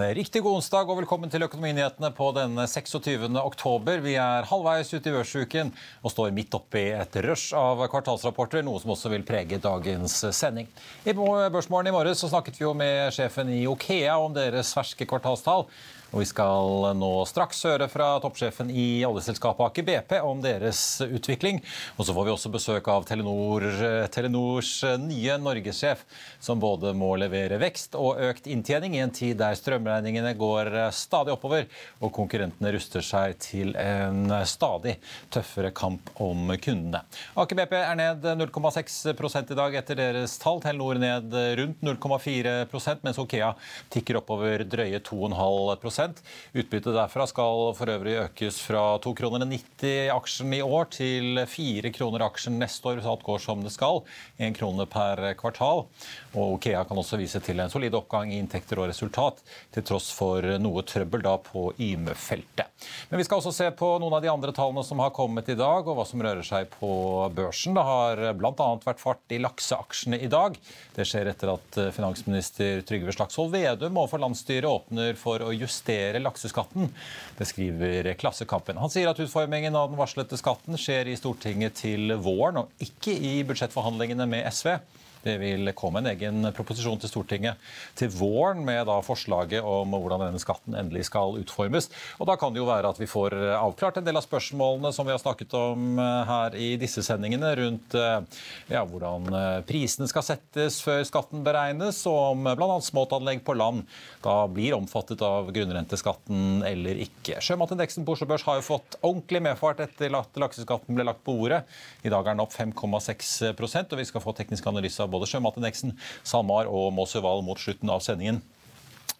Riktig god onsdag og velkommen til Økonominyhetene på denne 26. oktober. Vi er halvveis ute i børsuken og står midt oppe i et rush av kvartalsrapporter, noe som også vil prege dagens sending. I Børsmorgen i morges snakket vi jo med sjefen i Okea om deres ferske kvartalstall. Og vi skal nå straks høre fra toppsjefen i oljeselskapet Aker BP om deres utvikling. Og så får vi også besøk av Telenor, Telenors nye norgessjef, som både må levere vekst og økt inntjening i en tid der strømregningene går stadig oppover og konkurrentene ruster seg til en stadig tøffere kamp om kundene. Aker BP er ned 0,6 i dag etter deres tall. Telenor ned rundt 0,4% mens Okea tikker oppover drøye 2,5% Utbyttet derfra skal for øvrig økes fra 2,90 kroner aksjen i år til 4 kroner aksjen neste år, hvis alt går som det skal. 1 krone per kvartal. Og Okea kan også vise til en solid oppgang i inntekter og resultat, til tross for noe trøbbel da på Yme-feltet. Men vi skal også se på noen av de andre tallene som har kommet i dag, og hva som rører seg på børsen. Det har bl.a. vært fart i lakseaksjene i dag. Det skjer etter at finansminister Trygve Slagsvold Vedum overfor landsstyret åpner for å justere lakseskatten. Det skriver Klassekampen. Han sier at utformingen av den varslete skatten skjer i Stortinget til våren, og ikke i budsjettforhandlingene med SV. Det vil komme en egen proposisjon til Stortinget til våren med da forslaget om hvordan denne skatten endelig skal utformes. Og Da kan det jo være at vi får avklart en del av spørsmålene som vi har snakket om eh, her i disse sendingene, rundt eh, ja, hvordan eh, prisene skal settes før skatten beregnes, og om bl.a. småtanlegg på land da blir omfattet av grunnrenteskatten eller ikke. Sjømatindeksen på Oslo Børs har jo fått ordentlig medfart etter at lakseskatten ble lagt på ordet. I dag er den opp 5,6% og vi skal få teknisk analyse av både sjømatindeksen, SalMar og Måsøval mot slutten av sendingen.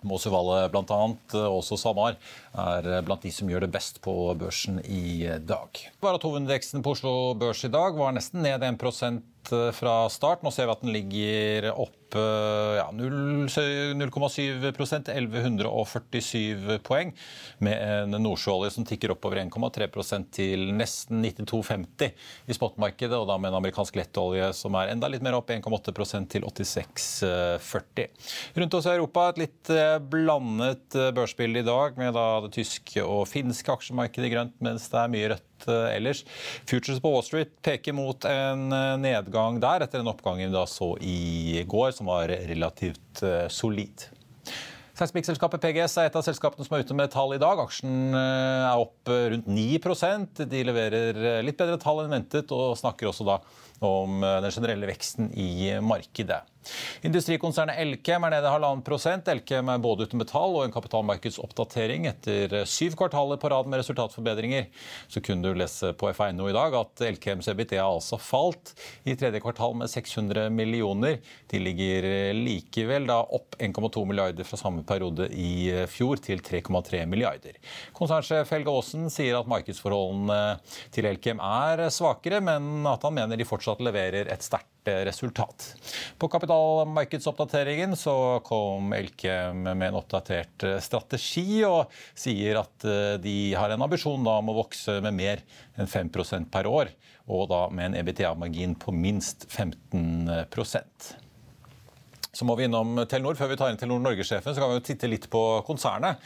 Måsøvallet bl.a., også SalMar, er blant de som gjør det best på børsen i dag. Hovedindeksen på Oslo Børs i dag var nesten ned 1 fra start. Nå ser vi at den ligger opp ja, 0,7% 1147 poeng, med en nordsjøolje som tikker oppover 1,3% til nesten 92,50 i spotmarkedet, og da med en amerikansk lettolje som er enda litt mer opp, 1,8% til 86,40. Rundt oss i Europa et litt eh, blandet eh, børsbilde i dag, med det tyske og finske aksjemarkedet i grønt, mens det er mye rødt eh, ellers. Futures på Wall Street peker mot en nedgang der, etter en oppgang vi da så i går som var relativt uh, solid. Seismikkselskapet PGS er et av selskapene som er ute med tall i dag. Aksjen eh, er opp eh, rundt 9% De leverer litt bedre tall enn ventet, og snakker også da om den generelle veksten i markedet. Industrikonsernet Elkem er nede halvannen prosent. Elkem er både uten betall og en kapitalmarkedsoppdatering etter syv kvartaler på rad med resultatforbedringer. Så kunne du lese på FA.no i dag at Elkems EBITDA altså falt i tredje kvartal med 600 millioner. De ligger likevel da opp 1,2 milliarder fra samme periode i fjor til 3,3 milliarder. Konsernsjef Helge Aasen sier at markedsforholdene til Elkem er svakere, men at han mener de fortsatt leverer et sterkt resultat. På kapitalmarkedsoppdateringen så kom Elkem med en oppdatert strategi og sier at eh, de har en ambisjon om å vokse med mer enn 5% per år, og da med en EBTA-margin på minst 15 Så må vi innom Telenor. Før vi tar inn Telenor Norge-sjefen, så kan vi jo titte litt på konsernet.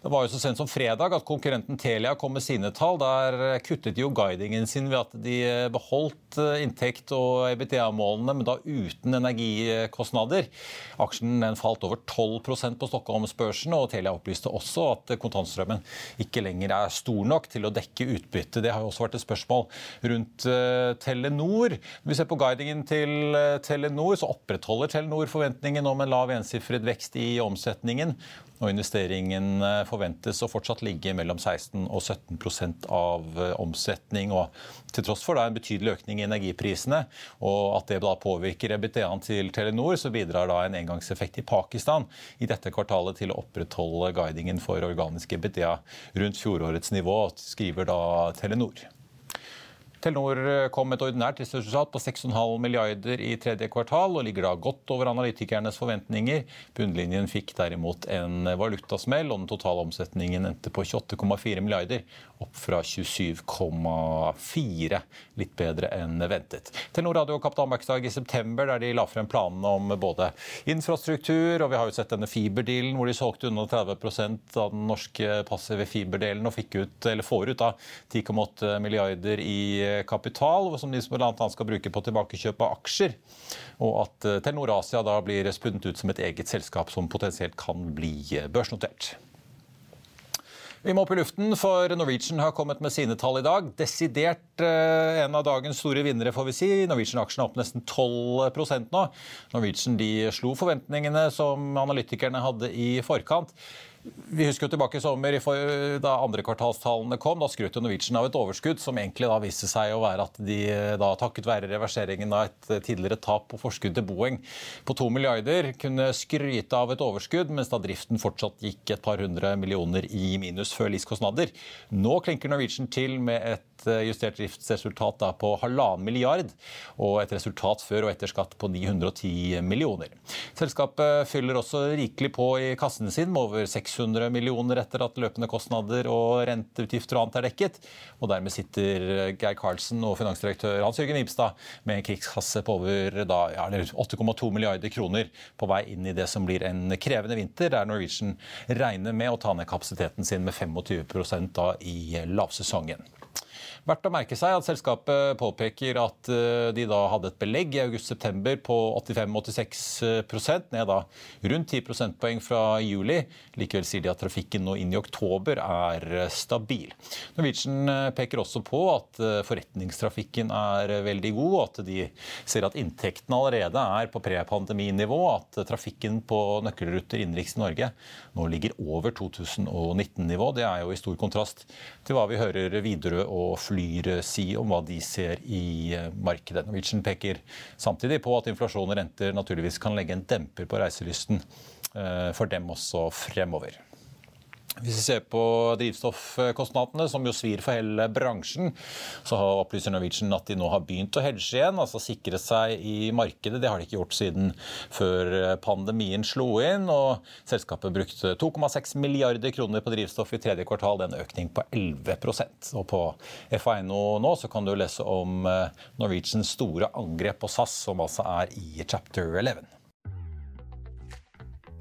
Det var jo så sent som fredag at konkurrenten Telia kom med sine tall. Der kuttet de jo guidingen sin ved at de beholdt eh, inntekt og EBTA-målene, men da uten energikostnader. Aksjen den falt over 12% på Stockholmsbørsen, og Telia opplyste også at kontantstrømmen ikke lenger er stor nok til å dekke utbytte. Det har jo også vært et spørsmål rundt eh, Telenor. Når vi ser på guidingen til eh, Telenor, så opprettholder Telenor forventningene forventningen om en lav ensifret vekst i omsetningen. Og investeringen forventes å fortsatt ligge mellom 16 og 17 av eh, omsetning. og Til tross for en betydelig økning i energiprisene, og at det da påvirker EBITDA-en til Telenor, så bidrar da en engangseffekt i Pakistan i dette kvartalet til å opprettholde guidingen for organisk EBITDA rundt fjorårets nivå, skriver da Telenor. Telenor eh, kom et ordinært resultat på 6,5 milliarder i tredje kvartal og ligger da godt over analytikernes forventninger. Bunnlinjen fikk derimot en valutasmell, og den totale omsetningen endte på 28,4 milliarder, opp fra 27,4. Litt bedre enn ventet. Telenor hadde jo kapitalmarkedsdag i september, der de la frem planene om både infrastruktur, og vi har jo sett denne fiberdealen hvor de solgte unna 30 av den norske passive fiberdelen og fikk ut, eller får ut da 10,8 milliarder i kapital, som de bl.a. skal bruke på tilbakekjøp av aksjer. Og at Telenor Asia da blir spunnet ut som et eget selskap som potensielt kan bli børsnotert. Vi må opp i luften, for Norwegian har kommet med sine tall i dag. Desidert eh, en av dagens store vinnere, får vi si. Norwegian-aksjen er opp nesten 12% nå. Norwegian de slo forventningene som analytikerne hadde i forkant. Vi husker jo tilbake i sommer da andre kvartalstallene kom. Da skrøt Norwegian av et overskudd som egentlig da viste seg å være at de da takket være reverseringen av et tidligere tap på forskudd til Boeing på to milliarder kunne skryte av et overskudd, mens da driften fortsatt gikk et par hundre millioner i minus før LIS-kostnader. Nå klinker Norwegian til med et Eh, justert driftsresultat da på halvannen milliard, og et resultat før og etter skatt på 910 millioner. Selskapet fyller også rikelig på i kassen sin med over 600 millioner etter at løpende kostnader og renteutgifter og annet er dekket. Og dermed sitter Geir Karlsen og finansdirektør Hans Jørgen Ibstad med en krigskasse på over ja, 8,2 milliarder kroner på vei inn i det som blir en krevende vinter, der Norwegian regner med å ta ned kapasiteten sin med 25% da i lavsesongen. Verdt å merke seg at selskapet påpeker at eh, de da hadde et belegg i august-september på 85-86 ned da rundt 10 prosentpoeng fra juli. Likevel sier de at trafikken nå inn i oktober er eh, stabil. Norwegian eh, peker også på at forretningstrafikken er veldig god, og at de ser at inntektene allerede er på pre-pandeminivå. At trafikken på nøkkelruter innenriks i Norge nå ligger over 2019-nivå. Det er jo i stor kontrast til hva vi hører Widerøe og Flyr si om hva de ser i eh, markedet. Norwegian peker samtidig på at inflasjon og renter naturligvis kan legge en demper på reiselysten eh, for dem også fremover. Hvis vi ser på drivstoffkostnadene, som jo svir for hele bransjen, så opplyser Norwegian at de nå har begynt å hedge igjen, altså sikre seg i markedet. Det har de ikke gjort siden før pandemien slo inn. og Selskapet brukte 2,6 milliarder kroner på drivstoff i tredje kvartal. Det er en økning på 11% Og På FA.no nå så kan du lese om eh, Norwegians store angrep på SAS, som altså er i chapter 11.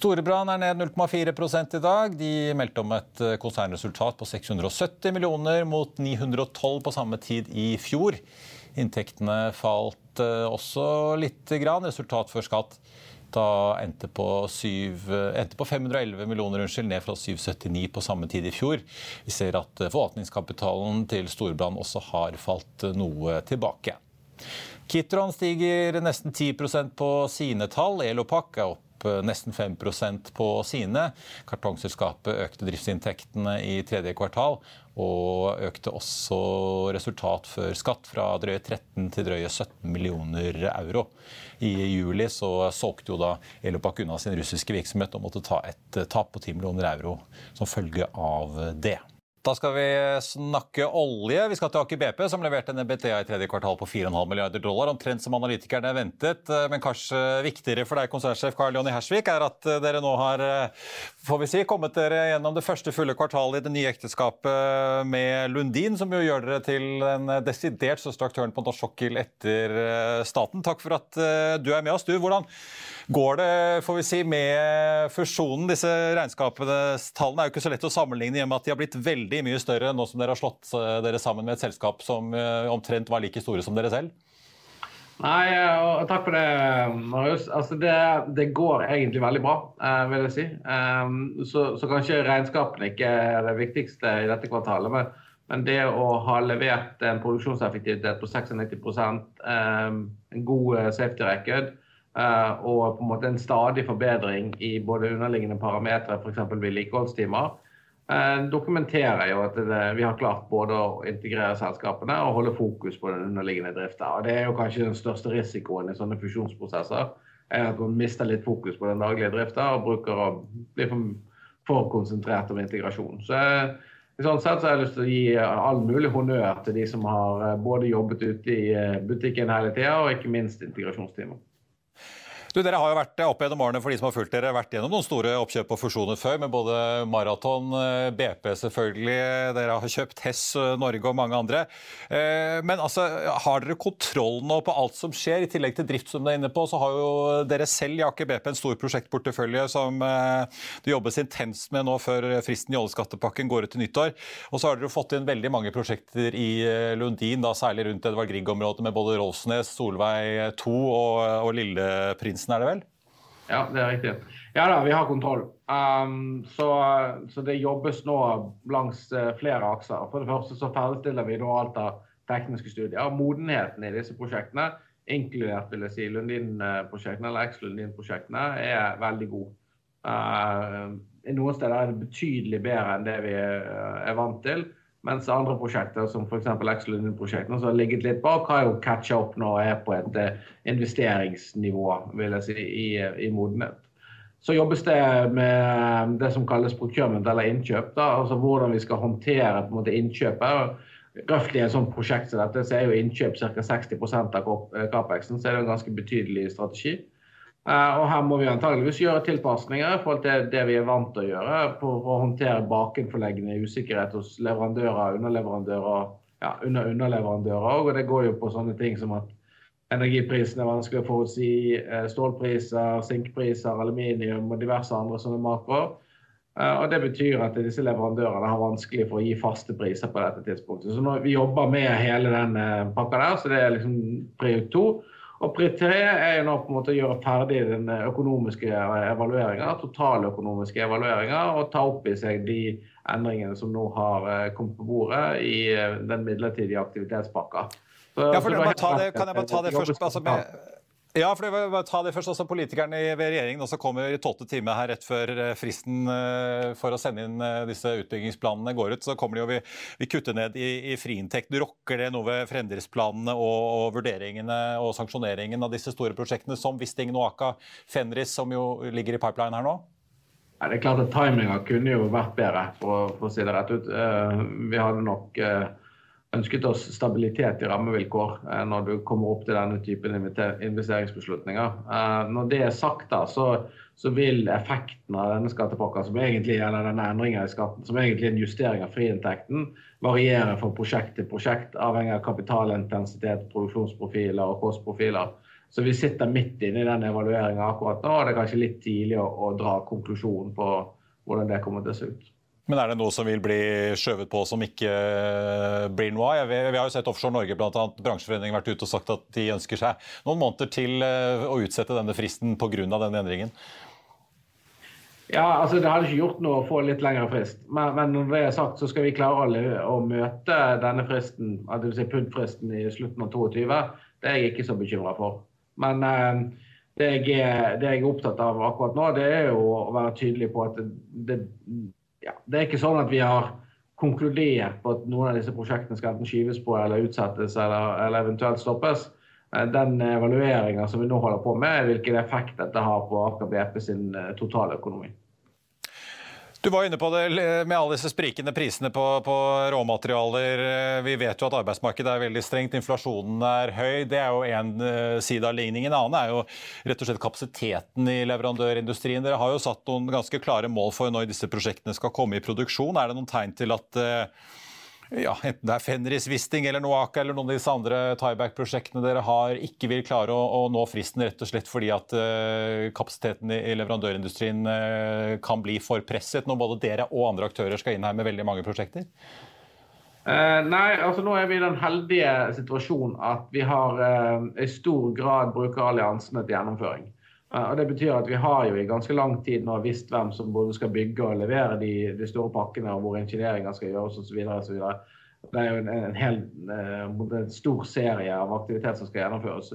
Storebrand er ned 0,4 i dag. De meldte om et eh, konsernresultat på 670 millioner mot 912 på samme tid i fjor. Inntektene falt eh, også litt. Grann. Resultat før skatt da endte på, 7, endte på 511 millioner, unnskyld, ned fra 779 på samme tid i fjor. Vi ser at eh, forvaltningskapitalen til Storebrand også har falt noe tilbake. Kitron stiger nesten 10% på sine tall. Elopak er opp opp nesten 5 på sine. Kartongselskapet økte driftsinntektene i tredje kvartal og økte også resultat før skatt fra drøye 13 til drøye 17 millioner euro. I juli så solgte jo da Elopak unna sin russiske virksomhet og måtte ta et tap på 10 millioner euro som følge av det. Da skal vi snakke olje. Vi skal til Aker BP, som leverte en EBTA i tredje kvartal på 4,5 milliarder dollar. Omtrent som analytikerne ventet. Men kanskje viktigere for deg, konsernsjef Karl Jonny Hersvik, er at dere nå har får vi si, kommet dere gjennom det første fulle kvartalet i det nye ekteskapet med Lundin, som jo gjør dere til den desidert største aktøren på norsk sokkel etter staten. Takk for at du er med oss. Du, hvordan går det får vi si, med fusjonen? Disse regnskapenes tallene er jo ikke så lett å sammenligne i og med at de har blitt veldig mye større nå som dere har slått eh, dere sammen med et selskap som eh, omtrent var like store som dere selv? Nei, og takk for det, Marius. Altså det, det, går egentlig veldig bra, eh, vil jeg si. Så, så, kanskje regnskapene ikke er det viktigste i dette kvartalet. Men, men det å ha levert en produksjonseffektivitet på 96% en god safety record og på en måte en stadig forbedring i både underliggende parametere, f.eks. vedlikeholdstimer, Eh, dokumenterer jo at det, vi har klart både å integrere selskapene og holde fokus på den underliggende drifta. Det er jo kanskje den største risikoen i sånne fusjonsprosesser. er At man mister litt fokus på den daglige drifta og bruker å bli for, konsentrert om integrasjon. Så eh, i sånn sett så har jeg lyst til å gi all mulig honnør til de som har eh, både jobbet ute i butikken hele tida, og ikke minst integrasjonsteamet. Du, dere har jo vært opp gjennom årene for de som har fulgt dere, vært gjennom noen store oppkjøp og fusjoner før, med både Maraton, eh, BP selvfølgelig, dere har kjøpt Hess eh, Norge og mange andre. Eh, men altså, har dere kontroll nå på alt som skjer? I tillegg til drift som du er inne på, så har jo dere selv i Aker BP en stor prosjektportefølje som det jobbes intenst med nå før fristen i oljeskattepakken går ut til nyttår. Og så har dere fått inn veldig mange prosjekter i Lundin, da særlig rundt Edvard Grieg-området med både Rolfsnes, Solveig 2 og, og Lilleprins Prinsen, er det vel? Ja, det er riktig. Ja da, vi har kontroll. Um, så, så, det jobbes nå langs uh, flere akser. For det første så ferdigstiller vi nå alt av tekniske studier. Modenheten i disse prosjektene, inkludert vil jeg si Lundin-prosjektene, eller eks-Lundin-prosjektene, er veldig god. Uh, noen steder er det betydelig bedre enn det vi uh, er vant til. Mens andre prosjekter, som f.eks. Exolund-prosjektene, som har ligget litt bak, har jo catcha opp nå og er på et eh, investeringsnivå vil jeg si, i, i modenhet. Så jobbes det med det som kalles procurement, eller innkjøp. Da, altså Hvordan vi skal håndtere på en måte innkjøpet. Røft i et sånt prosjekt som dette så er jo innkjøp ca. 60% av Capexen, så er det en ganske betydelig strategi. Eh, og her må vi antageligvis gjøre tilpasninger i forhold til det vi er vant til å gjøre for å håndtere bakenforleggende usikkerhet hos leverandører, underleverandører, ja, under underleverandører. Og det går jo på sånne ting som at energiprisen er vanskelig å forutsi, eh, stålpriser, sinkpriser, aluminium og diverse andre sånne makroer. Eh, og Det betyr at disse leverandørene har vanskelig for å gi faste priser på dette tidspunktet. Så nå, Vi jobber med hele den pakka der, så det er liksom prioritet to. Og Pri tre er jo nå på en måte å gjøre ferdig den økonomiske evalueringa, totaløkonomiske evalueringa, og ta opp i seg de endringene som nå har eh, kommet på bordet i eh, den midlertidige aktivitetspakka. Så, ja, for det, det, kan jeg bare ta det først? Altså med, ja, for det var, ta det først. også Politikerne ved regjeringen også kommer i tolvte time her rett før eh, fristen eh, for å sende inn eh, disse utbyggingsplanene går ut. Så kommer de og vi, vi kutter ned i, i friinntekt. Rokker det noe ved fremdriftsplanene og, og, vurderingene og sanksjoneringen av disse store prosjektene, som Wisting, Noaka, Fenris, som jo ligger i pipeline her nå? Ja, det er klart at Timinga kunne jo vært bedre, for, for å si det rett ut. Vi hadde nok ønsket oss stabilitet i rammevilkår eh, når du kommer opp til denne typen investeringsbeslutninger. Eh, når det er sagt, da, så, så vil effekten av denne skattepakka, eller denne endringen i skatten, som egentlig er en justering av friinntekten, variere fra prosjekt til prosjekt, avhengig av kapitalintensitet, produksjonsprofiler og kostprofiler. Så vi sitter midt inne i den evalueringa akkurat nå, og det er kanskje litt tidlig å, å dra konklusjonen på hvordan det kommer til å se ut. Men er det noe som vil bli skjøvet på som ikke eh, blir noe av? Vi, har jo sett Offshore Norge, bl.a. bransjeforeningen, vært ute og sagt at de ønsker seg noen måneder til eh, å utsette denne fristen pga. denne endringen. Ja, altså Det hadde ikke gjort noe å få litt lengre frist. Men, men når det er sagt, så skal vi klare å, møte denne fristen, dvs. Si PUD-fristen i slutten av 2022. Det er jeg ikke så bekymra for. Men eh, det jeg, er, det jeg, er, opptatt av akkurat nå, det er jo å være tydelig på at det, det, ja, det er ikke sånn at vi har konkludert på at noen av disse prosjektene skal enten skyves på eller utsettes eller, eller eventuelt stoppes. Eh, den evalueringa som vi nå holder på med, hvilken effekt dette har på Aker BP sin totale totaløkonomi. Du var inne på det med alle disse sprikende prisene på, på, råmaterialer. Vi vet jo at arbeidsmarkedet er veldig strengt, inflasjonen er høy. Det er jo én eh, side av ligningen. En annen er jo rett og slett kapasiteten i leverandørindustrien. Dere har jo satt noen ganske klare mål for når disse prosjektene skal komme i produksjon. Er det noen tegn til at ja, enten det er Fenris Wisting eller Noaka eller noen av disse andre tieback-prosjektene dere har, ikke vil klare å, å, nå fristen rett og slett fordi at uh, kapasiteten i, i leverandørindustrien uh, kan bli for presset når både dere og andre aktører skal inn her med veldig mange prosjekter? Uh, nei, altså nå er vi i den heldige situasjonen at vi har i stor grad brukeralliansene til gjennomføring. Og Det betyr at vi har jo i ganske lang tid nå visst hvem som både skal bygge og levere de, de store pakkene, og hvor ingenieringa skal gjøres osv. Det er jo en, en, hel, eh, en stor serie av aktivitet som skal gjennomføres.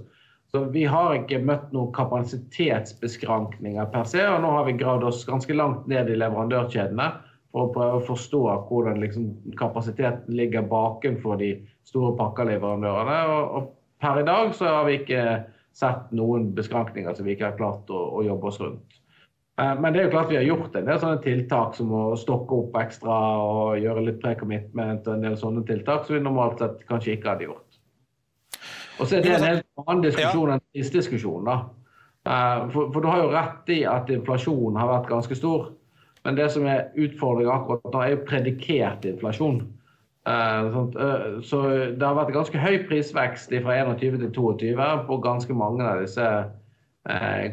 Så Vi har ikke møtt noen kapasitetsbeskrankninger per se. og Nå har vi gravd oss ganske langt ned i leverandørkjedene for å prøve å forstå hvordan liksom, kapasiteten ligger bakenfor de store pakkeleverandørene. Og, og per i dag så har vi ikke sett noen beskrankninger som vi ikke har klart å, å jobbe oss rundt. Eh, men det er jo klart vi har gjort en del sånne tiltak som å stokke opp ekstra og gjøre litt pre-commitment og en del sånne tiltak som vi normalt sett kanskje ikke hadde gjort. Og så er det en helt annen diskusjon enn prisdiskusjonen. da. Eh, for, for, du har jo rett i at inflasjonen har vært ganske stor. Men det som er utfordringen akkurat nå, er jo predikert inflasjon. Eh, eh, så det har vært ganske høy prisvekst fra 21 til 22 på ganske mange av disse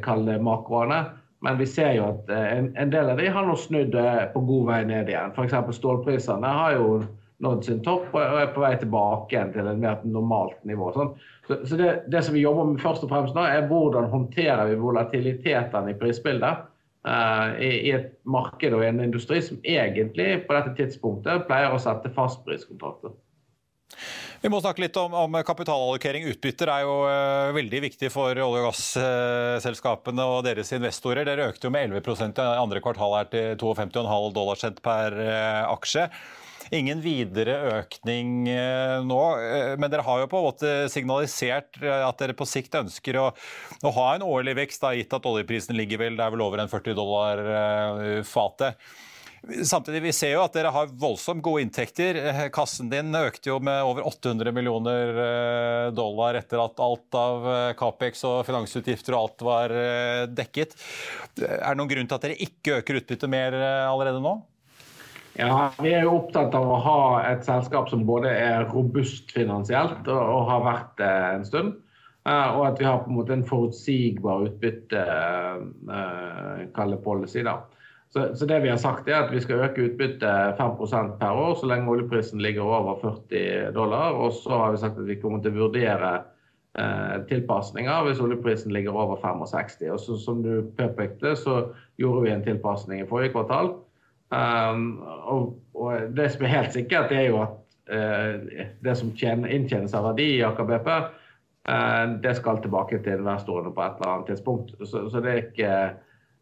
kalde makroene. Men vi ser jo at en, del av de har nå snudd på god vei ned igjen. F.eks. stålprisene har jo nådd sin topp og er på vei tilbake igjen til et mer normalt nivå. Sånn. Så, det, det, som vi jobber med først og fremst nå, er hvordan håndterer vi volatilitetene i prisbildet. Uh, i, et marked og i en industri som egentlig på dette tidspunktet pleier å sette fastpriskontrakter. Vi må snakke litt om, om kapitalallokering. Utbytter er jo uh, veldig viktig for olje- og gasselskapene og deres investorer. Dere økte jo med 11% i andre kvartal her til 52,5 dollarsett per uh, aksje. Ingen videre økning eh, nå, eh, men dere har jo på en måte signalisert eh, at dere på sikt ønsker å, å ha en årlig vekst, da, gitt at oljeprisen ligger vel, det er vel over en 40 dollar fatet. Samtidig vi ser jo at dere har voldsomt gode inntekter. Kassen din økte jo med over 800 millioner dollar etter at alt av Capex og finansutgifter og alt var dekket. Er det noen grunn til at dere ikke øker utbyttet mer allerede nå? Ja, Vi er jo opptatt av å ha et selskap som både er robust finansielt og, og har vært det en stund. Uh, og at vi har på en måte en forutsigbar utbytte, uh, policy. da. Så, så, det vi har sagt er at vi skal øke utbyttet 5% per år så lenge oljeprisen ligger over 40 dollar. Og så har vi sagt at vi kommer til å vurdere uh, tilpasninger hvis oljeprisen ligger over 65. Og så, som du påpekte, så gjorde vi en tilpasning i forrige kvartal. Um, og, og, det som er helt sikkert, er jo at uh, det som inntjenes av verdi i Aker BP, uh, det skal tilbake til investorene på et eller annet tidspunkt. Så, så det, er ikke,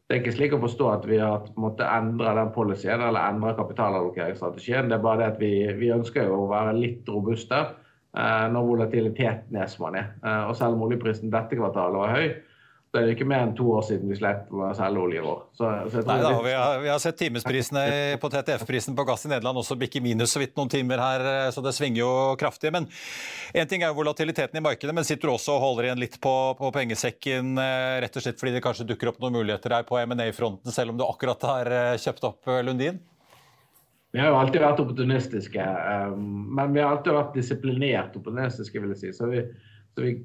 det, er ikke, slik å forstå at vi har måttet endre den policyen eller endre kapitalallokeringsstrategien. Det er bare det at vi, vi ønsker å være litt robuste uh, når volatiliteten er som den er. og selv om oljeprisen dette kvartalet var høy, det er ikke mer enn to år siden vi slipper med å selge olje i år. Så, så Nei, da, vi, har, vi, har, sett timesprisene på TTF-prisen på gass i Nederland også bikke minus så vidt noen timer her, eh, så det svinger jo kraftig. Men Én ting er jo volatiliteten i markedet, men sitter du også og holder igjen litt på, på pengesekken eh, rett og slett fordi det kanskje dukker opp noen muligheter her på M&A-fronten, selv om du akkurat har eh, kjøpt opp Lundin? Vi har jo alltid vært opportunistiske, men vi har alltid vært disiplinert opportunistiske, vil jeg si. Så vi så vi,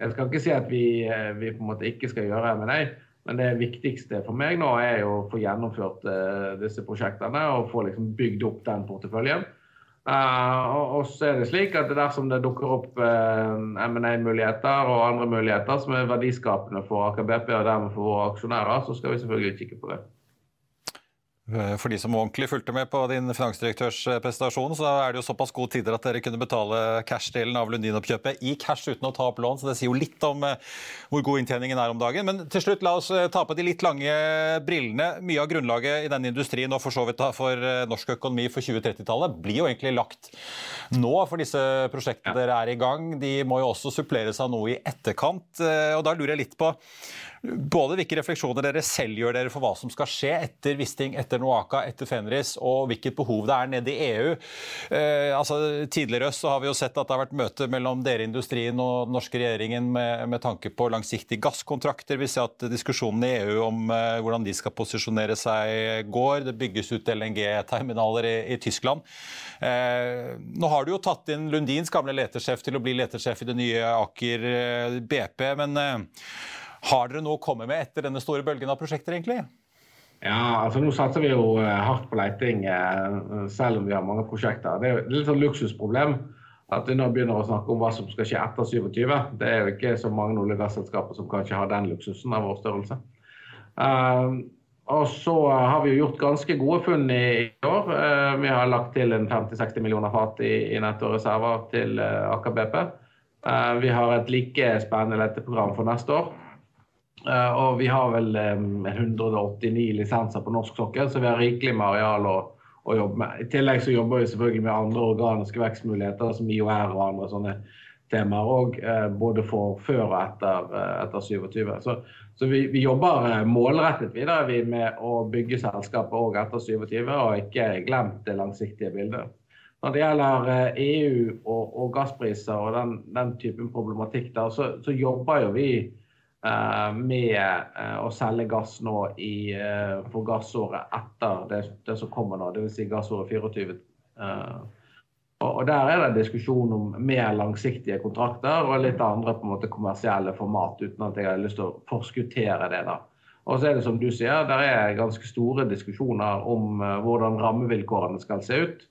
jeg skal ikke si at vi, eh, vi, på en måte ikke skal gjøre M&A, men det viktigste for meg nå er å få gjennomført uh, disse prosjektene og få liksom bygd opp den porteføljen. Uh, og, så er det slik at dersom det dukker opp uh, M&A-muligheter og andre muligheter som er verdiskapende for Aker BP og dermed for våre aksjonærer, så skal vi selvfølgelig kikke på det. Eh, for de som ordentlig fulgte med på din finansdirektørs-presentasjon, prestasjon, så er det jo såpass gode tider at dere kunne betale cash-delen av Lundin-oppkjøpet i cash uten å ta opp lån, så det sier jo litt om eh, hvor god inntjeningen er om dagen. Men til slutt, la oss ta på de litt lange brillene. Mye av grunnlaget i denne industrien og for så vidt for norsk økonomi for 2030-tallet blir jo egentlig lagt nå, for disse prosjektene dere er i gang. De må jo også suppleres av noe i etterkant, og da lurer jeg litt på både hvilke refleksjoner dere selv gjør dere for hva som skal skje etter Wisting, etter Noaka, etter Fenris, og hvilket behov det er nede i EU. Eh, altså, tidligere så har vi jo sett at det har vært møte mellom dere i industrien og den norske regjeringen med, med tanke på langsiktige gasskontrakter. Vi ser at diskusjonen i EU om eh, hvordan de skal posisjonere seg, går. Det bygges ut LNG-terminaler i, i, Tyskland. Eh, nå har du jo tatt inn Lundins gamle letersjef til å bli letersjef i det nye Aker eh, BP. men eh, har dere noe å komme med etter denne store bølgen av prosjekter, egentlig? Ja, altså Nå satser vi jo eh, hardt på leiting, eh, selv om vi har mange prosjekter. Det er et litt sånn luksusproblem at vi nå begynner å snakke om hva som skal skje etter 27. Det er jo ikke så mange olje- og gasselskaper som kanskje har den luksusen av vår størrelse. Uh, og så har vi jo gjort ganske gode funn i, år. Vi har lagt til en 50-60 millioner fat i, i nettoreserver til uh, Aker BP. vi har et like spennende leteprogram for neste år. Uh, og vi har vel um, 189 lisenser på norsk sokkel, så vi har rikelig med areal å, å, jobbe med. I tillegg så jobber vi selvfølgelig med andre organiske vekstmuligheter som IOR og andre sånne temaer òg, uh, både for før og etter, uh, etter 27. Så, så vi, vi, jobber målrettet videre vi, med å bygge selskapet òg etter 27, og ikke glemt det langsiktige bildet. Når det gjelder EU og, og gasspriser og den, den typen problematikk der, så, så jobber jo vi Eh, med eh, å selge gass nå i, eh, for gassåret etter det, det som kommer nå, dvs. Si gassåret 24. Og Der er det diskusjon om mer langsiktige kontrakter og litt andre på en måte kommersielle format, uten at jeg har lyst til å forskuttere det. da. Og så er det som du sier, der er ganske store diskusjoner om hvordan rammevilkårene skal se ut.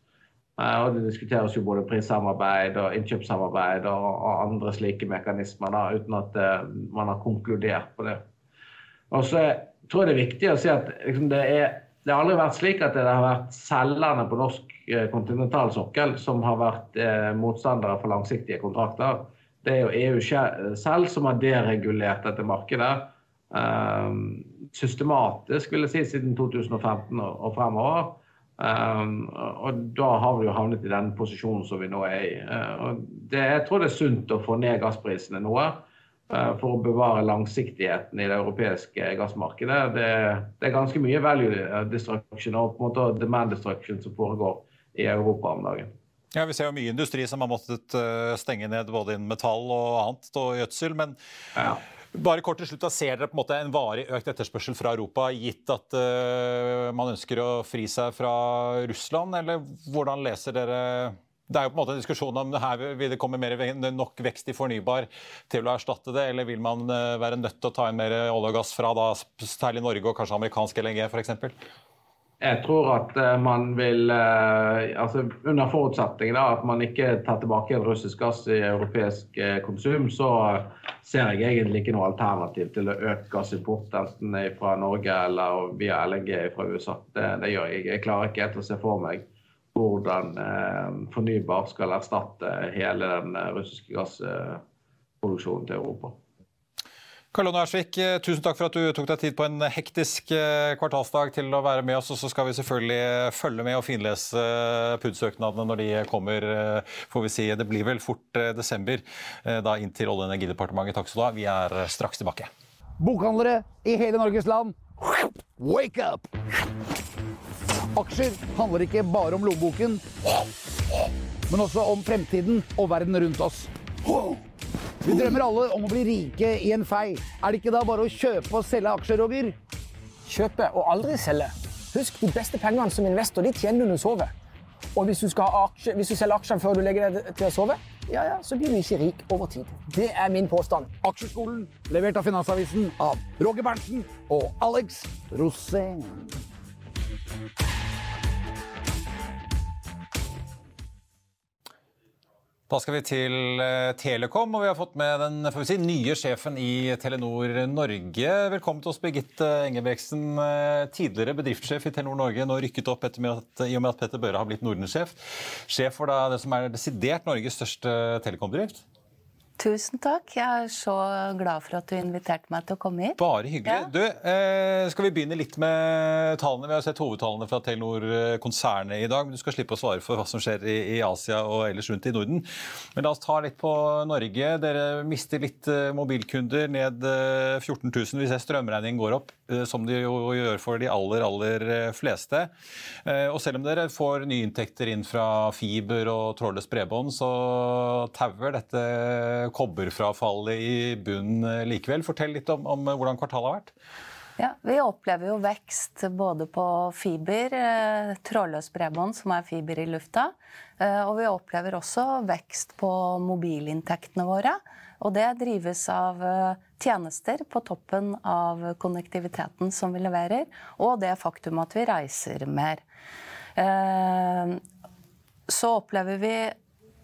Eh, og Det diskuteres jo både prissamarbeid og innkjøpssamarbeid og, og andre slike mekanismer, da, uten at uh, man har konkludert på det. Og så tror jeg det er viktig å si at liksom, det, er, det, har aldri vært slik at det har vært selgerne på norsk uh, kontinentalsokkel som har vært uh, motstandere for langsiktige kontrakter. Det er jo EU selv som har deregulert dette markedet systematisk, vil jeg si, siden 2015 og, og fremover. Um, og da har vi jo havnet i den posisjonen som vi nå er i. Uh, det, jeg tror det er sunt å få ned gassprisene noe uh, for å bevare langsiktigheten i det europeiske gassmarkedet. Det, det, er ganske mye value destruction og på en måte demand destruction som foregår i Europa om dagen. Ja, Vi ser jo mye industri som har måttet uh, stenge ned både innen metall og annet, og gjødsel. men ja. Bare kort til slutt, da Ser dere på en måte en varig økt etterspørsel fra Europa, gitt at uh, man ønsker å fri seg fra Russland, eller hvordan leser dere det er jo på en måte en diskusjon om her vil det komme mer, nok vekst i fornybar til å erstatte det, eller vil man uh, være nødt til å ta inn mer olje og gass fra da, særlig Norge og kanskje amerikansk LNG f.eks.? Jeg tror at eh, man vil eh, altså Under forutsetning da, at man ikke tar tilbake en russisk gass i europeisk eh, konsum, så ser jeg egentlig ikke noe alternativ til å øke gassimport enten fra Norge eller via LNG fra USA. Det, det gjør jeg. Jeg klarer ikke helt å se for meg hvordan fornybar skal erstatte hele den russiske gassproduksjonen til Europa. Karl Lonne Ersvik, eh, tusen takk for at du tok deg tid på en hektisk eh, kvartalsdag til å være med oss. Og så skal vi selvfølgelig eh, følge med og finlese PUD-søknadene når de kommer. får vi si. Det blir vel fort desember, da inn til Olje- og energidepartementet. Takk skal du ha. Vi er straks tilbake. Bokhandlere i hele Norges land, wake up! Aksjer handler ikke bare om lommeboken, men også om fremtiden og verden rundt oss. Vi drømmer alle om å bli rike i en fei. Er det ikke da bare å kjøpe og selge aksjer, Roger? Kjøpe og aldri selge. Husk, de beste pengene som investor de tjener du når du sover. Og hvis du, aksje, hvis du selger aksjer før du legger deg til å sove, ja, ja, så blir du ikke rik over tid. Det er min påstand. Aksjeskolen, levert av Finansavisen av Roger Berntsen og Alex Rosén. Da skal vi til eh, Telekom, og vi har fått med den si, nye sjefen i Telenor Norge. Velkommen til oss, Birgitte Engebreksen. Eh, tidligere bedriftssjef i Telenor Norge, nå rykket opp etter at, i og med at Petter Børre har blitt Nordensjef. Sjef for da, det som er desidert Norges største telekombedrift. Tusen takk. Jeg er så glad for at du inviterte meg til å komme hit. Bare hyggelig. Ja. Du, eh, skal vi begynne litt med tallene? Vi har sett hovedtallene fra Telenor-konsernet i dag. men Du skal slippe å svare for hva som skjer i, i, Asia og ellers rundt i Norden. Men la oss ta litt på Norge. Dere mister litt eh, mobilkunder, ned 14 eh, 000 hvis strømregningen går opp, eh, som de jo gjør for de aller, aller eh, fleste. Eh, og selv om dere får nye inntekter inn fra fiber og trådløst bredbånd, så tauer dette kobberfrafallet i bunnen eh, likevel. Fortell litt om, om, hvordan kvartalet har vært. Ja, Vi opplever jo vekst både på fiber, eh, trådløst bredbånd, som er fiber i lufta. Eh, og vi opplever også vekst på mobilinntektene våre. Og det drives av tjenester på toppen av konnektiviteten som vi leverer, og det faktum at vi reiser mer. Så opplever vi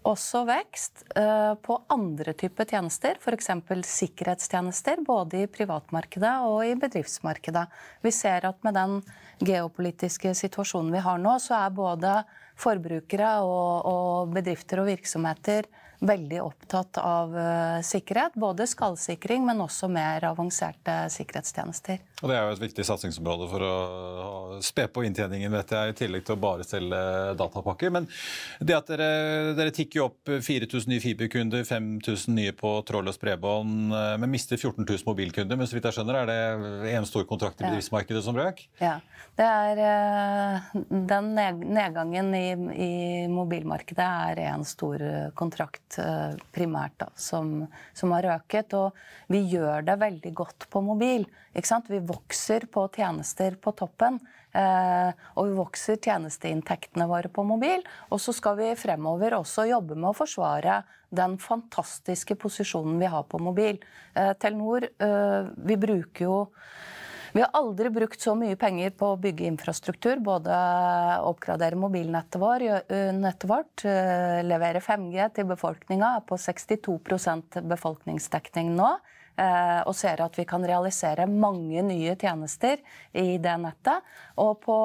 også vekst eh, på andre typer tjenester, f.eks. sikkerhetstjenester, både i privatmarkedet og i bedriftsmarkedet. Vi ser at med den geopolitiske situasjonen vi har nå, så er både forbrukere og, og bedrifter og virksomheter veldig opptatt av uh, sikkerhet. Både skallsikring, men også mer avanserte sikkerhetstjenester. Og Det er jo et viktig satsingsområde for å spe på inntjeningen, vet jeg, i tillegg til å bare selge datapakker. Men det at dere, dere tikker opp 4000 nye fiberkunder, 5000 nye på trådløst bredbånd, eh, men mister 14 000 mobilkunder. Men så vidt jeg skjønner, er det en stor kontrakt i bedriftsmarkedet som røk? Ja. Det er, uh, den nedgangen i, i mobilmarkedet er en stor kontrakt Eh, primært da, som, som, har øket. Og vi gjør det veldig godt på mobil. Vi vokser på tjenester på toppen. Eh, og vi vokser tjenesteinntektene våre på mobil. Og så skal vi fremover også jobbe med å forsvare den fantastiske posisjonen vi har på mobil. Eh, Telenor, vi bruker jo vi har aldri brukt så mye penger på å bygge infrastruktur. Både oppgradere mobilnettet vår, vårt, levere 5G til befolkninga, på 62% befolkningsdekning nå. Og ser at vi kan realisere mange nye tjenester i det nettet. Og på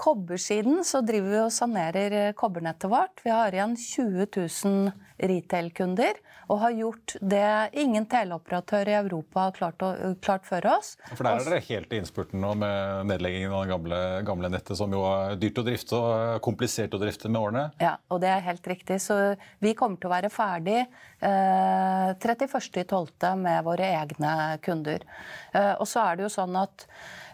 kobbersiden så driver vi og sanerer kobbernettet vårt. Vi har igjen 20 000 retail-kunder, og har gjort det ingen teleoperatør i Europa har klart, å, klart før oss. For Der er dere helt i innspurten nå med nedleggingen av det gamle, gamle, nettet, som jo er dyrt å drifte og komplisert å drifte med årene? Ja, og det er helt riktig. Så vi kommer til å være ferdig eh, 31.12. med våre egne kunder. Eh, og så er det jo sånn at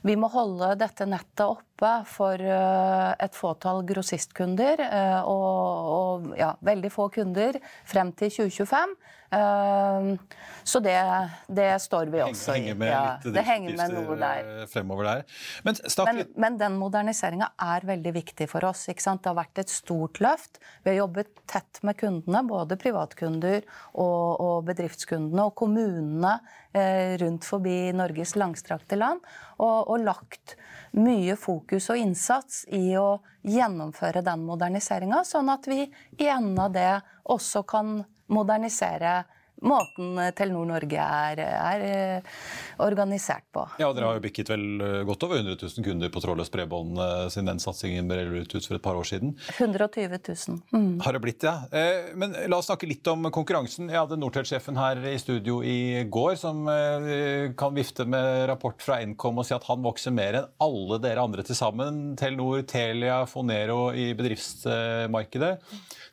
vi må holde dette nettet oppe for eh, et fåtall grossistkunder eh, og, og ja, veldig få kunder frem til 2025. Ehm, så det, det står vi også i. Ja, det henger med noe der. Fremover der. Men, men, men den moderniseringa er veldig viktig for oss. Det har vært et stort løft. Vi har jobbet tett med kundene, både privatkunder og, og bedriftskundene og kommunene eh, rundt forbi Norges langstrakte land. Og, og lagt mye fokus og innsats i å gjennomføre den moderniseringa, sånn at vi i enden av det også kan modernisere måten Telenor Norge er, er, eh, organisert på. Ja, Dere har jo bikket vel eh, godt over 100 000 kunder på trådløst bredbånd eh, siden den satsingen ble ut for et par år siden. 120 000. Mm. Har det blitt, ja. Men la oss snakke litt om konkurransen. Jeg hadde Nortel-sjefen her i studio i går, som kan vifte med rapport fra Nkom og si at han vokser mer enn alle dere andre til sammen. Telenor, Telia, Fonero i bedriftsmarkedet.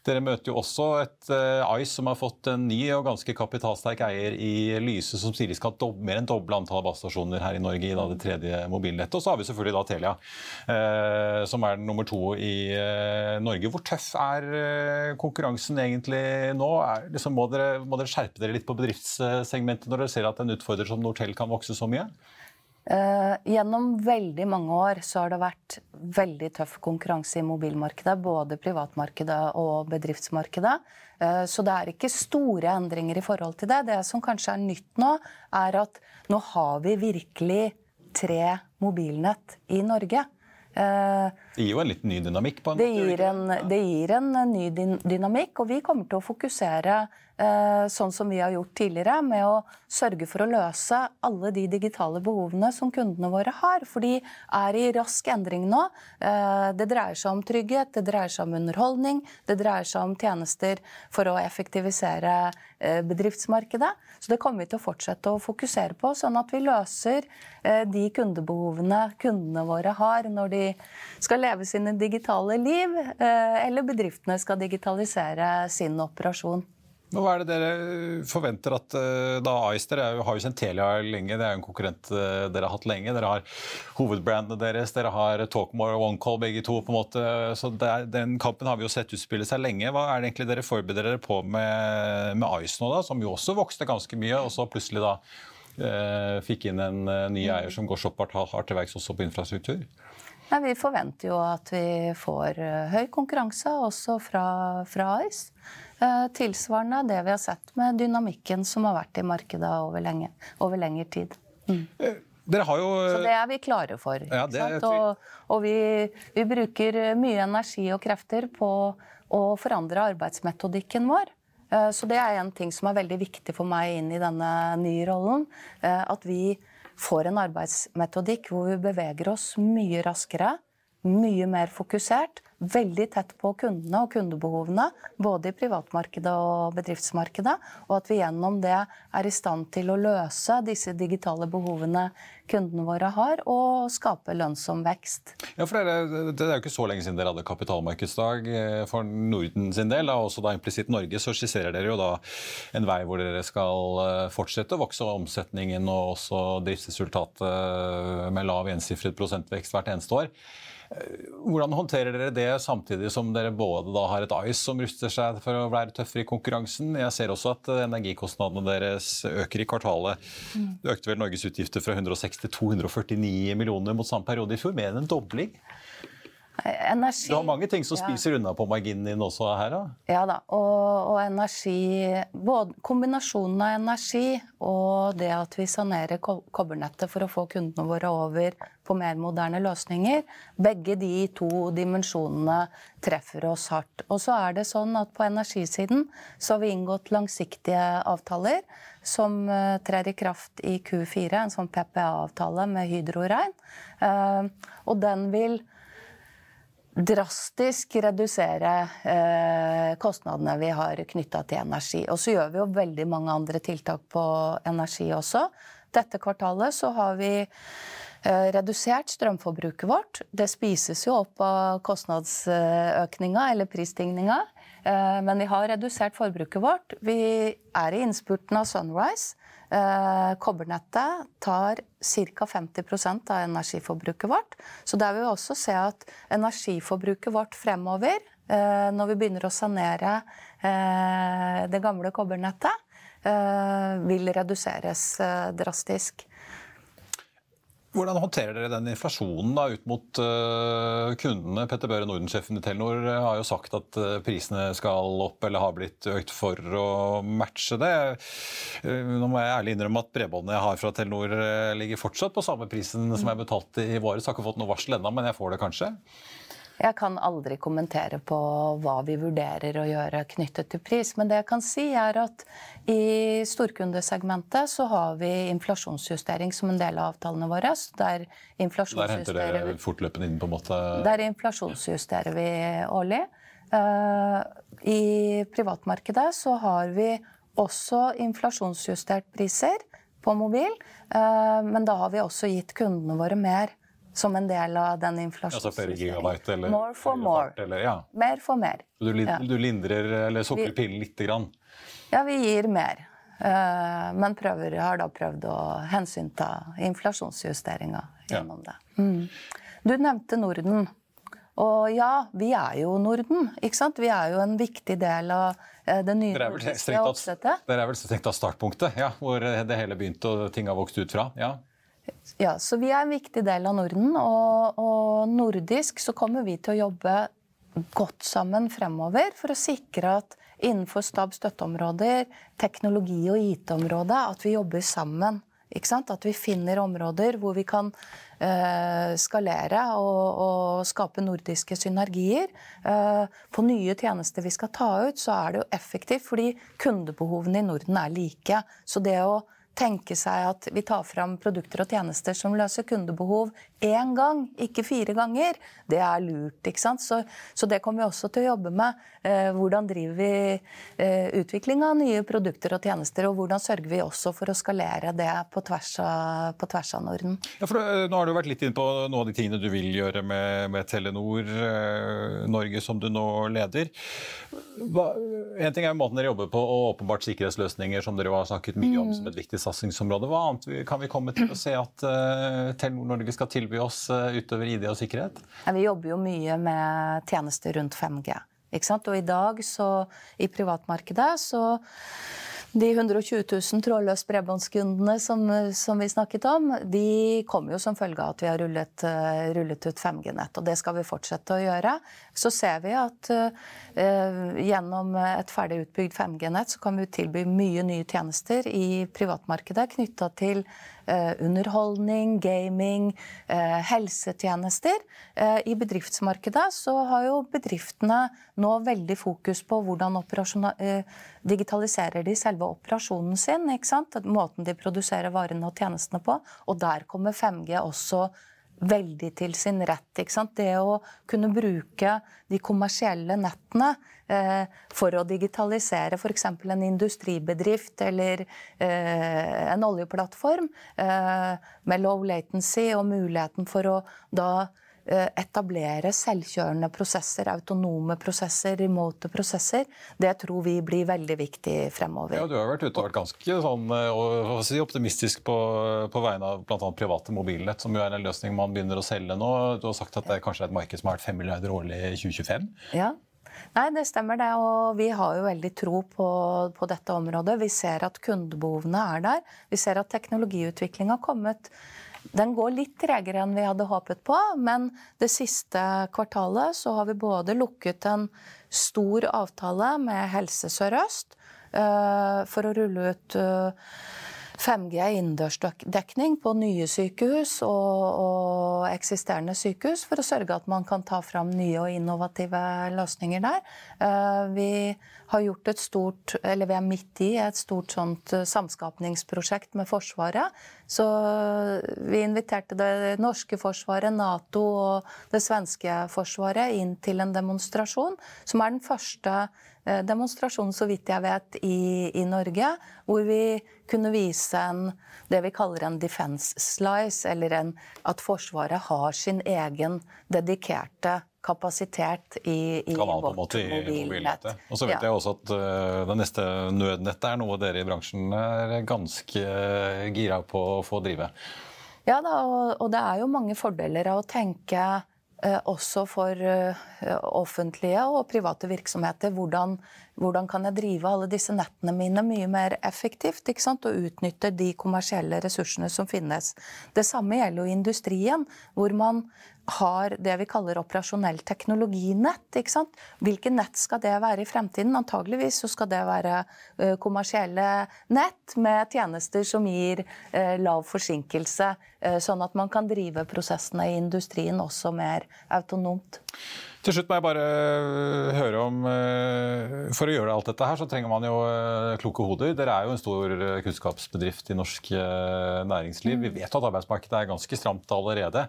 Dere møter jo også et uh, Ice som har fått en ny og ganske kapitalsterk eier i Lyse, som sier de skal ha mer enn doble antall basestasjoner her i Norge i da, det tredje mobilnettet. Og så har vi selvfølgelig da Telia, uh, som er nummer to i uh, Norge. Hvor tøff er konkurransen egentlig nå? Er, liksom, må, dere, må, dere, skjerpe dere litt på bedriftssegmentet når dere ser at en utfordrer som Nortel kan vokse så mye? Uh, gjennom veldig mange år så har det vært veldig tøff konkurranse i mobilmarkedet. Både privatmarkedet og bedriftsmarkedet. Uh, så det er ikke store endringer i forhold til det. Det som kanskje er nytt nå, er at nå har vi virkelig tre mobilnett i Norge. Det gir jo en litt ny dynamikk? på en det måte? gir en, det gir en ny dynamikk, og vi kommer til å fokusere eh, sånn som vi har gjort tidligere, med å sørge for å løse alle de digitale behovene som kundene våre har. For de er i rask endring nå. Eh, det dreier seg om trygghet, det dreier seg om underholdning, det dreier seg om tjenester for å effektivisere eh, bedriftsmarkedet. Så det kommer vi til å fortsette å fokusere på, sånn at vi løser eh, de kundebehovene kundene våre har når de skal leve sine digitale liv, eh, eller bedriftene skal digitalisere sin operasjon. Men Hva er det dere forventer at eh, da Ice Dere er jo- har jo kjent Telia lenge, det er jo en konkurrent eh, dere har hatt lenge. Dere har hovedbrandene deres, dere har Talkmore og OneCall begge to. på en måte, så det er, Den kampen har vi jo sett utspille seg lenge. Hva er det egentlig dere forbereder dere på med, med Ice nå, da, som jo også vokste ganske mye, og så plutselig da eh, fikk inn en eh, ny eier som går såpass hardt til verks også på infrastruktur? Nei, vi forventer jo at vi får eh, høy konkurranse også fra, fra Ice. Eh, tilsvarende det vi har sett med dynamikken som har vært i markedet over, lenge, over lengre tid. Dere har jo Så det er vi klare for. Ja, det er? Og, og vi, vi bruker mye energi og krefter på å forandre arbeidsmetodikken vår. Eh, Så det er en ting som er veldig viktig for meg inn i denne nye rollen. eh, At vi får en arbeidsmetodikk hvor vi beveger oss mye raskere, mye mer fokusert, veldig tett på kundene og kundebehovene, både i privatmarkedet og bedriftsmarkedet, og at vi gjennom det er i stand til å løse disse digitale behovene kundene våre har, og skape lønnsom vekst. Ja, for dere, Det er jo ikke så lenge siden dere hadde kapitalmarkedsdag eh, for Norden sin del. og også da implisitt Norge, så skisserer dere jo da en vei hvor dere skal eh, fortsette å vokse omsetningen og også driftsresultatet eh, med lav ensifret prosentvekst hvert eneste år. Hvordan håndterer dere det samtidig som dere både da har et Ice som ruster seg for å være tøffere i konkurransen? Jeg ser også at energikostnadene deres øker i kvartalet. Det økte vel Norges utgifter fra 160 til 249 millioner mot samme periode i fjor. Mer enn en dobling. Energi Du har mange ting som Ja. spiser unna på marginen din også her, da. Ja da, og, og energi både Kombinasjonen av energi og det at vi sanerer ko- kobbernettet for å få kundene våre over på mer moderne løsninger, begge de to dimensjonene treffer oss hardt. Og så er det sånn at på energisiden så har vi inngått langsiktige avtaler som uh, trer i kraft i Q4, en sånn PPA-avtale med Hydro Rein. Uh, og den vil drastisk redusere eh, kostnadene vi har knytta til energi. Og så gjør vi jo veldig mange andre tiltak på energi også. Dette kvartalet så har vi eh, redusert strømforbruket vårt. Det spises jo opp av kostnadsøkninga eller prisstigninga. Eh, men vi har redusert forbruket vårt. Vi er i innspurten av Sunrise. Eh, kobbernettet tar ca. 50% av energiforbruket vårt. Så der vil vi også se at energiforbruket vårt fremover, eh, når vi begynner å sanere eh, det gamle kobbernettet, vil reduseres drastisk. Hvordan håndterer dere den inflasjonen da ut mot uh, kundene? Petter Børe, Norden-sjefen i Telenor, øh, har jo sagt at uh, prisene skal opp eller har blitt økt for å matche det. Uh, Nå må jeg ærlig innrømme at bredbåndet jeg har fra Telenor ligger fortsatt på samme prisen som jeg betalte i våres. Har ikke fått noe varsel ennå, men jeg får det kanskje. Jeg kan aldri kommentere på hva vi vurderer å gjøre knyttet til pris. Men det jeg kan si, er at i storkundesegmentet så har vi inflasjonsjustering som en del av avtalene våre. Der Der henter dere fortløpende inn på en måte Der inflasjonsjusterer vi årlig. Eh, I privatmarkedet så har vi også inflasjonsjustert priser på mobil. eh, Men da har vi også gitt kundene våre mer som en del av den Altså flere gigabyte eller More for more. Eller, ja. Mer for mer. du, Ja. du lindrer eller sukrer pillen lite grann. Ja, vi gir mer. Eh, Men prøver, har da prøvd å hensynta inflasjonsjusteringa gjennom det. Mm. Du nevnte Norden. Og ja, vi er jo Norden. ikke sant? Vi er jo en viktig del av eh, det nye nordiske oppsettet. dere er vel strengt tatt startpunktet, ja, hvor det hele begynte og ting har vokst ut fra? ja. Ja, så vi er en viktig del av Norden, og, og nordisk så kommer vi til å jobbe godt sammen fremover for å sikre at innenfor stab støtteområder, teknologi- og IT-området, at vi jobber sammen Ikke sant? At vi finner områder hvor vi kan eh, skalere og, og, skape nordiske synergier. Eh, på nye tjenester vi skal ta ut, så er det jo effektivt fordi kundebehovene i Norden er like. Så det å tenke seg at vi tar fram produkter og tjenester som løser kundebehov én gang, ikke fire ganger, det er lurt. ikke sant? Så, så det kommer vi også til å jobbe med. Eh, hvordan driver vi eh, utvikling av nye produkter og tjenester, og hvordan sørger vi også for å skalere det på tvers av, på tvers av Norden? Ja, for eh, Nå har du vært litt inn på noen av de tingene du vil gjøre med, med Telenor eh, Norge, som du nå leder. Hva, en ting er måten dere jobber på, og åpenbart sikkerhetsløsninger, som dere har snakket mye om som et viktig satsingsområde. Hva annet kan vi komme til å se at uh, Telenor Norge skal tilby oss uh, utover ID og sikkerhet? Ja, vi jobber jo mye med tjenester rundt 5G. Ikke sant? Og i dag, så i privatmarkedet, så de 120 000 trådløst bredbåndskundene som, som, vi snakket om, de kommer jo som følge av at vi har rullet, uh, rullet ut 5G-nett. Og det skal vi fortsette å gjøre. Så ser vi at uh, gjennom et ferdig utbygd 5G-nett så kan vi tilby mye nye tjenester i privatmarkedet knytta til Eh, underholdning, gaming, eh, helsetjenester. Eh, I bedriftsmarkedet så har jo bedriftene nå veldig fokus på hvordan digitaliserer de selve operasjonen sin. ikke sant? Måten de produserer varene og tjenestene på. Og der kommer 5G også veldig til sin rett. ikke sant? Det å kunne bruke de kommersielle nettene Eh, for å digitalisere f.eks. en industribedrift eller eh, en oljeplattform eh, med low latency og muligheten for å da etablere selvkjørende prosesser, autonome prosesser, remote prosesser. Det tror vi blir veldig viktig fremover. Ja, Du har vært ute og vært ganske sånn, si, optimistisk på, på vegne av bl.a. private mobilnett, som jo er en løsning man begynner å selge nå. Du har sagt at det kanskje er et marked som har vært 5 milliarder årlig i 2025? Ja, Nei, det stemmer det. Og vi har jo veldig tro på, på dette området. Vi ser at kundebehovene er der. Vi ser at teknologiutvikling har kommet. Den går litt tregere enn vi hadde håpet på, men det siste kvartalet så har vi både lukket en stor avtale med Helse Sør-Øst uh, for å rulle ut uh, 5G innendørsdekning på nye sykehus og, og, eksisterende sykehus for å sørge at man kan ta fram nye og innovative løsninger der. Eh, vi har gjort et stort, eller vi er midt i et stort sånt eh, samskapningsprosjekt med Forsvaret. Så vi inviterte det norske forsvaret, Nato og det svenske forsvaret inn til en demonstrasjon, som er den første demonstrasjonen, så vidt jeg vet, i, i, Norge, hvor vi kunne vise en, det vi kaller en defense slice, eller en, at Forsvaret har sin egen dedikerte kapasitet i, i vårt mobilnett. Og så vet ja. jeg også at uh, det neste nødnettet er noe dere i bransjen er ganske gira på å få drive. Ja da, og, og det er jo mange fordeler av å tenke uh, også for offentlige og private virksomheter. Hvordan, hvordan, kan jeg drive alle disse nettene mine mye mer effektivt? Og utnytte de kommersielle ressursene som finnes. Det samme gjelder jo industrien, hvor man har det vi kaller operasjonell teknologinett. ikke sant? Hvilke nett skal det være i fremtiden? Antageligvis så skal det være uh, kommersielle nett med tjenester som gir uh, lav forsinkelse, uh, sånn at man kan drive prosessene i industrien også mer autonomt. Til slutt må jeg bare høre om For å gjøre alt dette her, så trenger man jo kloke hoder. Dere er jo en stor kunnskapsbedrift i norsk næringsliv. Vi vet at arbeidsmarkedet er ganske stramt allerede.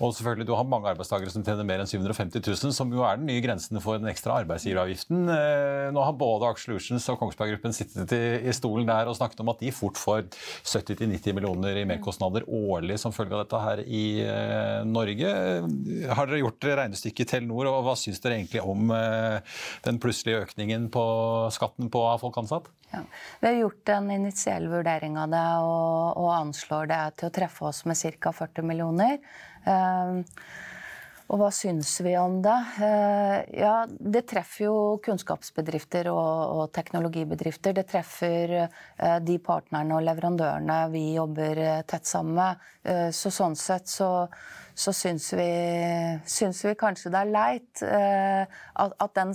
Og selvfølgelig, du har mange arbeidstakere som tjener mer enn 750 000, som jo er den nye grensen for den ekstra arbeidsgiveravgiften. Eh, nå har både Aksjelutions og Kongsberg Gruppen sittet i stolen der og snakket om at de fort får 70-90 millioner i merkostnader årlig som følge av dette her i eh, Norge. Har dere gjort regnestykket Telenor, og hva syns dere egentlig om eh, den plutselige økningen på skatten på folk ansatt? Ja. Vi har gjort en initiell vurdering av det og, og anslår det til å treffe oss med ca. 40 millioner. Uh, og hva syns vi om det? Uh, ja, det treffer jo kunnskapsbedrifter og, og teknologibedrifter. Det treffer uh, de partnerne og leverandørene vi jobber tett sammen med. så sånn sett så, så syns, vi, syns vi kanskje det er leit at, at den,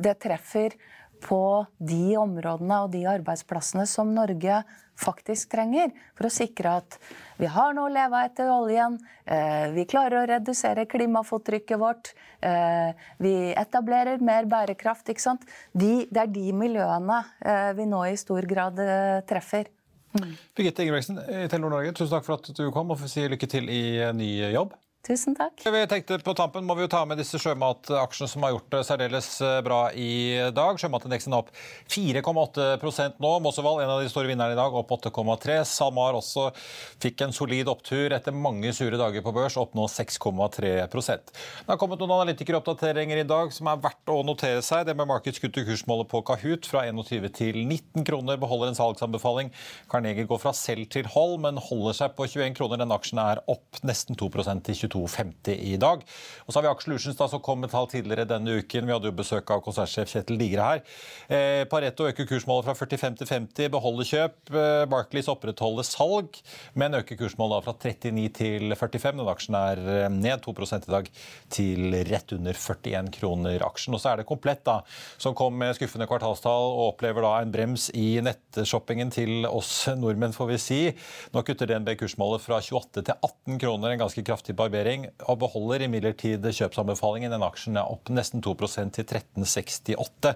det treffer på de områdene og de arbeidsplassene som Norge faktisk trenger, for å sikre at vi har noe å leve av etter oljen, eh, vi klarer å redusere klimafottrykket vårt, eh, vi etablerer mer bærekraft. ikke sant? De, det er de miljøene eh, vi nå i stor grad treffer. Mm. Birgitte Ingebrigtsen i Telenor Norge, tusen takk for at du kom, og får si lykke til i ny jobb. Tusen takk. Vi tenkte På tampen må vi jo ta med disse sjømataksjene som har gjort det særdeles eh, bra i dag. Sjømatindeksen opp 4,8% nå. Mossevold, en av de store vinnerne i dag, opp 8,3. SalMar også fikk en solid opptur etter mange sure dager på børs, opp nå 6,3% Det har kommet noen analytikeroppdateringer i dag som er verdt å notere seg. Det med Markets kutter kursmålet på Kahoot fra 21 til 19 kroner, beholder en salgsanbefaling. Carnegie går fra selv til hold, men holder seg på 21 kroner. Den aksjen er opp nesten 2 til 22 22,50 i dag. Og så har vi Aksjelutions som kom med tall tidligere denne uken. Vi hadde jo besøk av konsernsjef Kjetil Digre her. Eh, Pareto øker kursmålet fra 45 til 50, beholder kjøp. Eh, Barclays opprettholder salg, men øker kursmålet fra 39 til 45. Den aksjen er eh, ned 2% i dag til rett under 41 kroner aksjen. Og så er det Komplett, da, som kom med skuffende kvartalstall og opplever da en brems i nettshoppingen til oss nordmenn, får vi si. Nå kutter DNB kursmålet fra 28 til 18 kroner, en ganske kraftig barbering vurdering og beholder imidlertid kjøpsanbefalingen. Den aksjen er opp nesten 2% til 1368,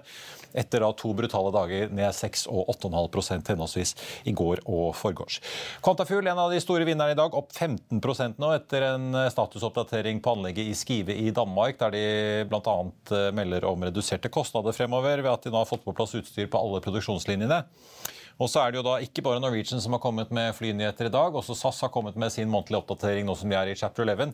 etter da to brutale dager ned 6 og 8,5 henholdsvis i går og forgårs. Quantafuel, en av de store vinnerne i dag, opp 15% nå etter en statusoppdatering på anlegget i Skive i Danmark, der de bl.a. Eh, melder om reduserte kostnader fremover ved at de nå har fått på plass utstyr på alle produksjonslinjene. Og så er det jo da ikke bare Norwegian som har kommet med flynyheter i dag. Også SAS har kommet med sin månedlige oppdatering nå som vi er i chapter 11.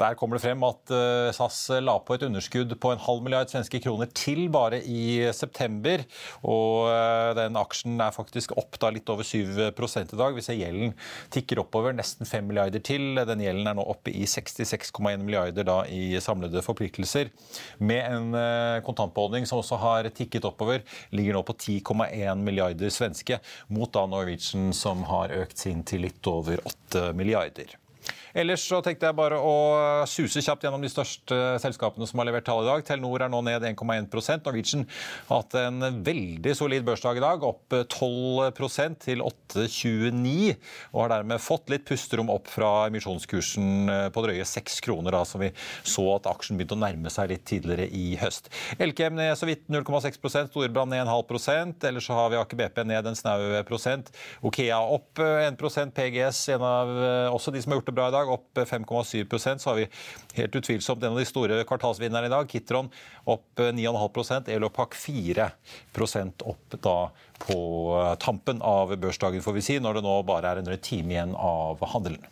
Der kommer det frem at eh, SAS la på et underskudd på en halv milliard svenske kroner til bare i september. Og eh, den aksjen er faktisk opp da litt over 7 i dag. Vi ser gjelden tikker oppover nesten 5 milliarder til. Den gjelden er nå oppe i 66,1 milliarder da i samlede forpliktelser. Med en eh, kontantbeholdning som også har tikket oppover, ligger nå på 10,1 milliarder svenske mot da Norwegian, som har økt sin til litt over 8 milliarder. Ellers så tenkte jeg bare å suse kjapt gjennom de største selskapene som har levert tall i dag. Telenor er nå ned 1,1 Norwegian har hatt en veldig solid børsdag i dag, opp 12% til 8,29. Og har dermed fått litt pusterom opp fra emisjonskursen på drøye 6 kroner, da, som vi så at aksjen begynte å nærme seg litt tidligere i høst. Elkem ned så vidt 0,6% Storebrand ned 0,5% Ellers så har vi Aker BP ned en snau prosent. Okea opp 1% PGS, en av også de som har gjort det bra i dag dag, opp 5,7% Så har vi helt utvilsomt en av de store kvartalsvinnerne i dag. Kitron opp 9,5% Elopak 4% opp da på tampen av børsdagen, får vi si, når det nå bare er en time igjen av handelen.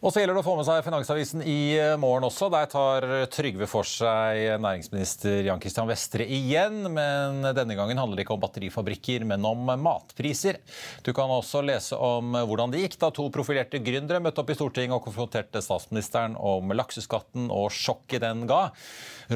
Og så gjelder det å få med seg Finansavisen i eh, morgen også. Der tar Trygve for seg næringsminister Jan Christian Vestre igjen. Men denne gangen handler det ikke om batterifabrikker, men om matpriser. Du kan også lese om hvordan det gikk da to profilerte gründere møtte opp i Stortinget og konfronterte statsministeren om lakseskatten og sjokket den ga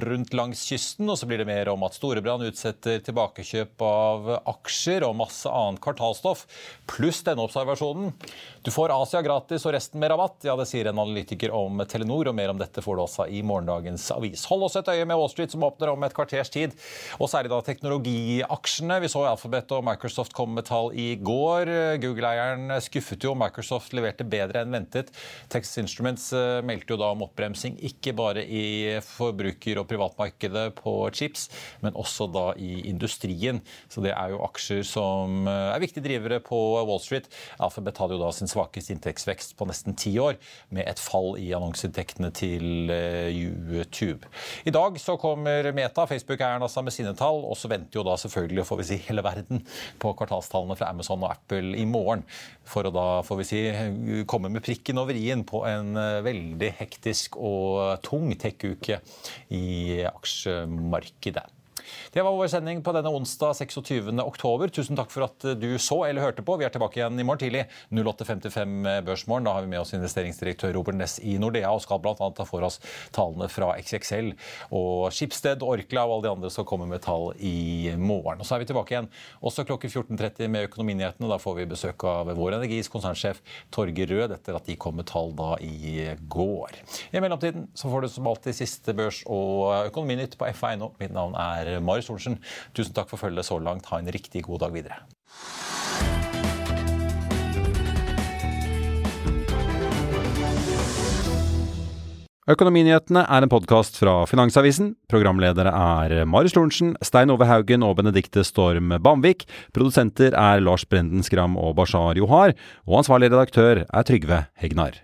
rundt langs kysten. Og så blir det mer om at Storebrand utsetter tilbakekjøp av aksjer og masse annet kvartalstoff. Pluss denne observasjonen. Du får Asia gratis og resten med rabatt. Ja, det sier en analytiker om Telenor, og mer om dette får du også i morgendagens avis. Hold også et øye med Wall Street, som åpner om et kvarters tid, og særlig da teknologiaksjene. Vi så Alphabet og Microsoft komme med tall i går. Google-eieren skuffet jo, Microsoft leverte bedre enn ventet. Texas Instruments eh, meldte jo da om oppbremsing, ikke bare i forbruker- og privatmarkedet på chips, men også da i industrien. Så det er jo aksjer som eh, er viktige drivere på Wall Street. Alphabet hadde jo da sin svakeste inntektsvekst på nesten ti år med et fall i annonseinntektene til eh, YouTube. I dag så kommer Meta, Facebook-eieren altså med sine tall, og så venter jo da selvfølgelig får vi si, hele verden på kvartalstallene fra Amazon og Apple i morgen. For å da får vi si, komme med prikken over i-en på en eh, veldig hektisk og tung tech-uke i aksjemarkedet. Det var vår sending på denne onsdag 26. oktober. Tusen takk for at du så eller hørte på. Vi er tilbake igjen i morgen tidlig 08.55 Børsmorgen. Da har vi med oss investeringsdirektør Robert Ness i Nordea og skal bl.a. ta for oss tallene fra XXL og Schibsted, Orkla og alle de andre som kommer med tall i morgen. Og Så er vi tilbake igjen også klokken 14.30 med Økonominyhetene. Da får vi besøk av Vår Energis konsernsjef Torger Rød etter at de kom med tall da i går. I mellomtiden så får du som alltid siste børs og økonominytt på F1 nå. Mitt navn er Marius Thorensen. Tusen takk for følget så langt. Ha en riktig god dag videre. Økonominyhetene er en podkast fra Finansavisen. Programledere er Marius Lorentzen, Stein Ove Haugen og Benedikte Storm Bamvik. Produsenter er Lars Brenden Skram og Bashar Johar. Og ansvarlig redaktør er Trygve Hegnar.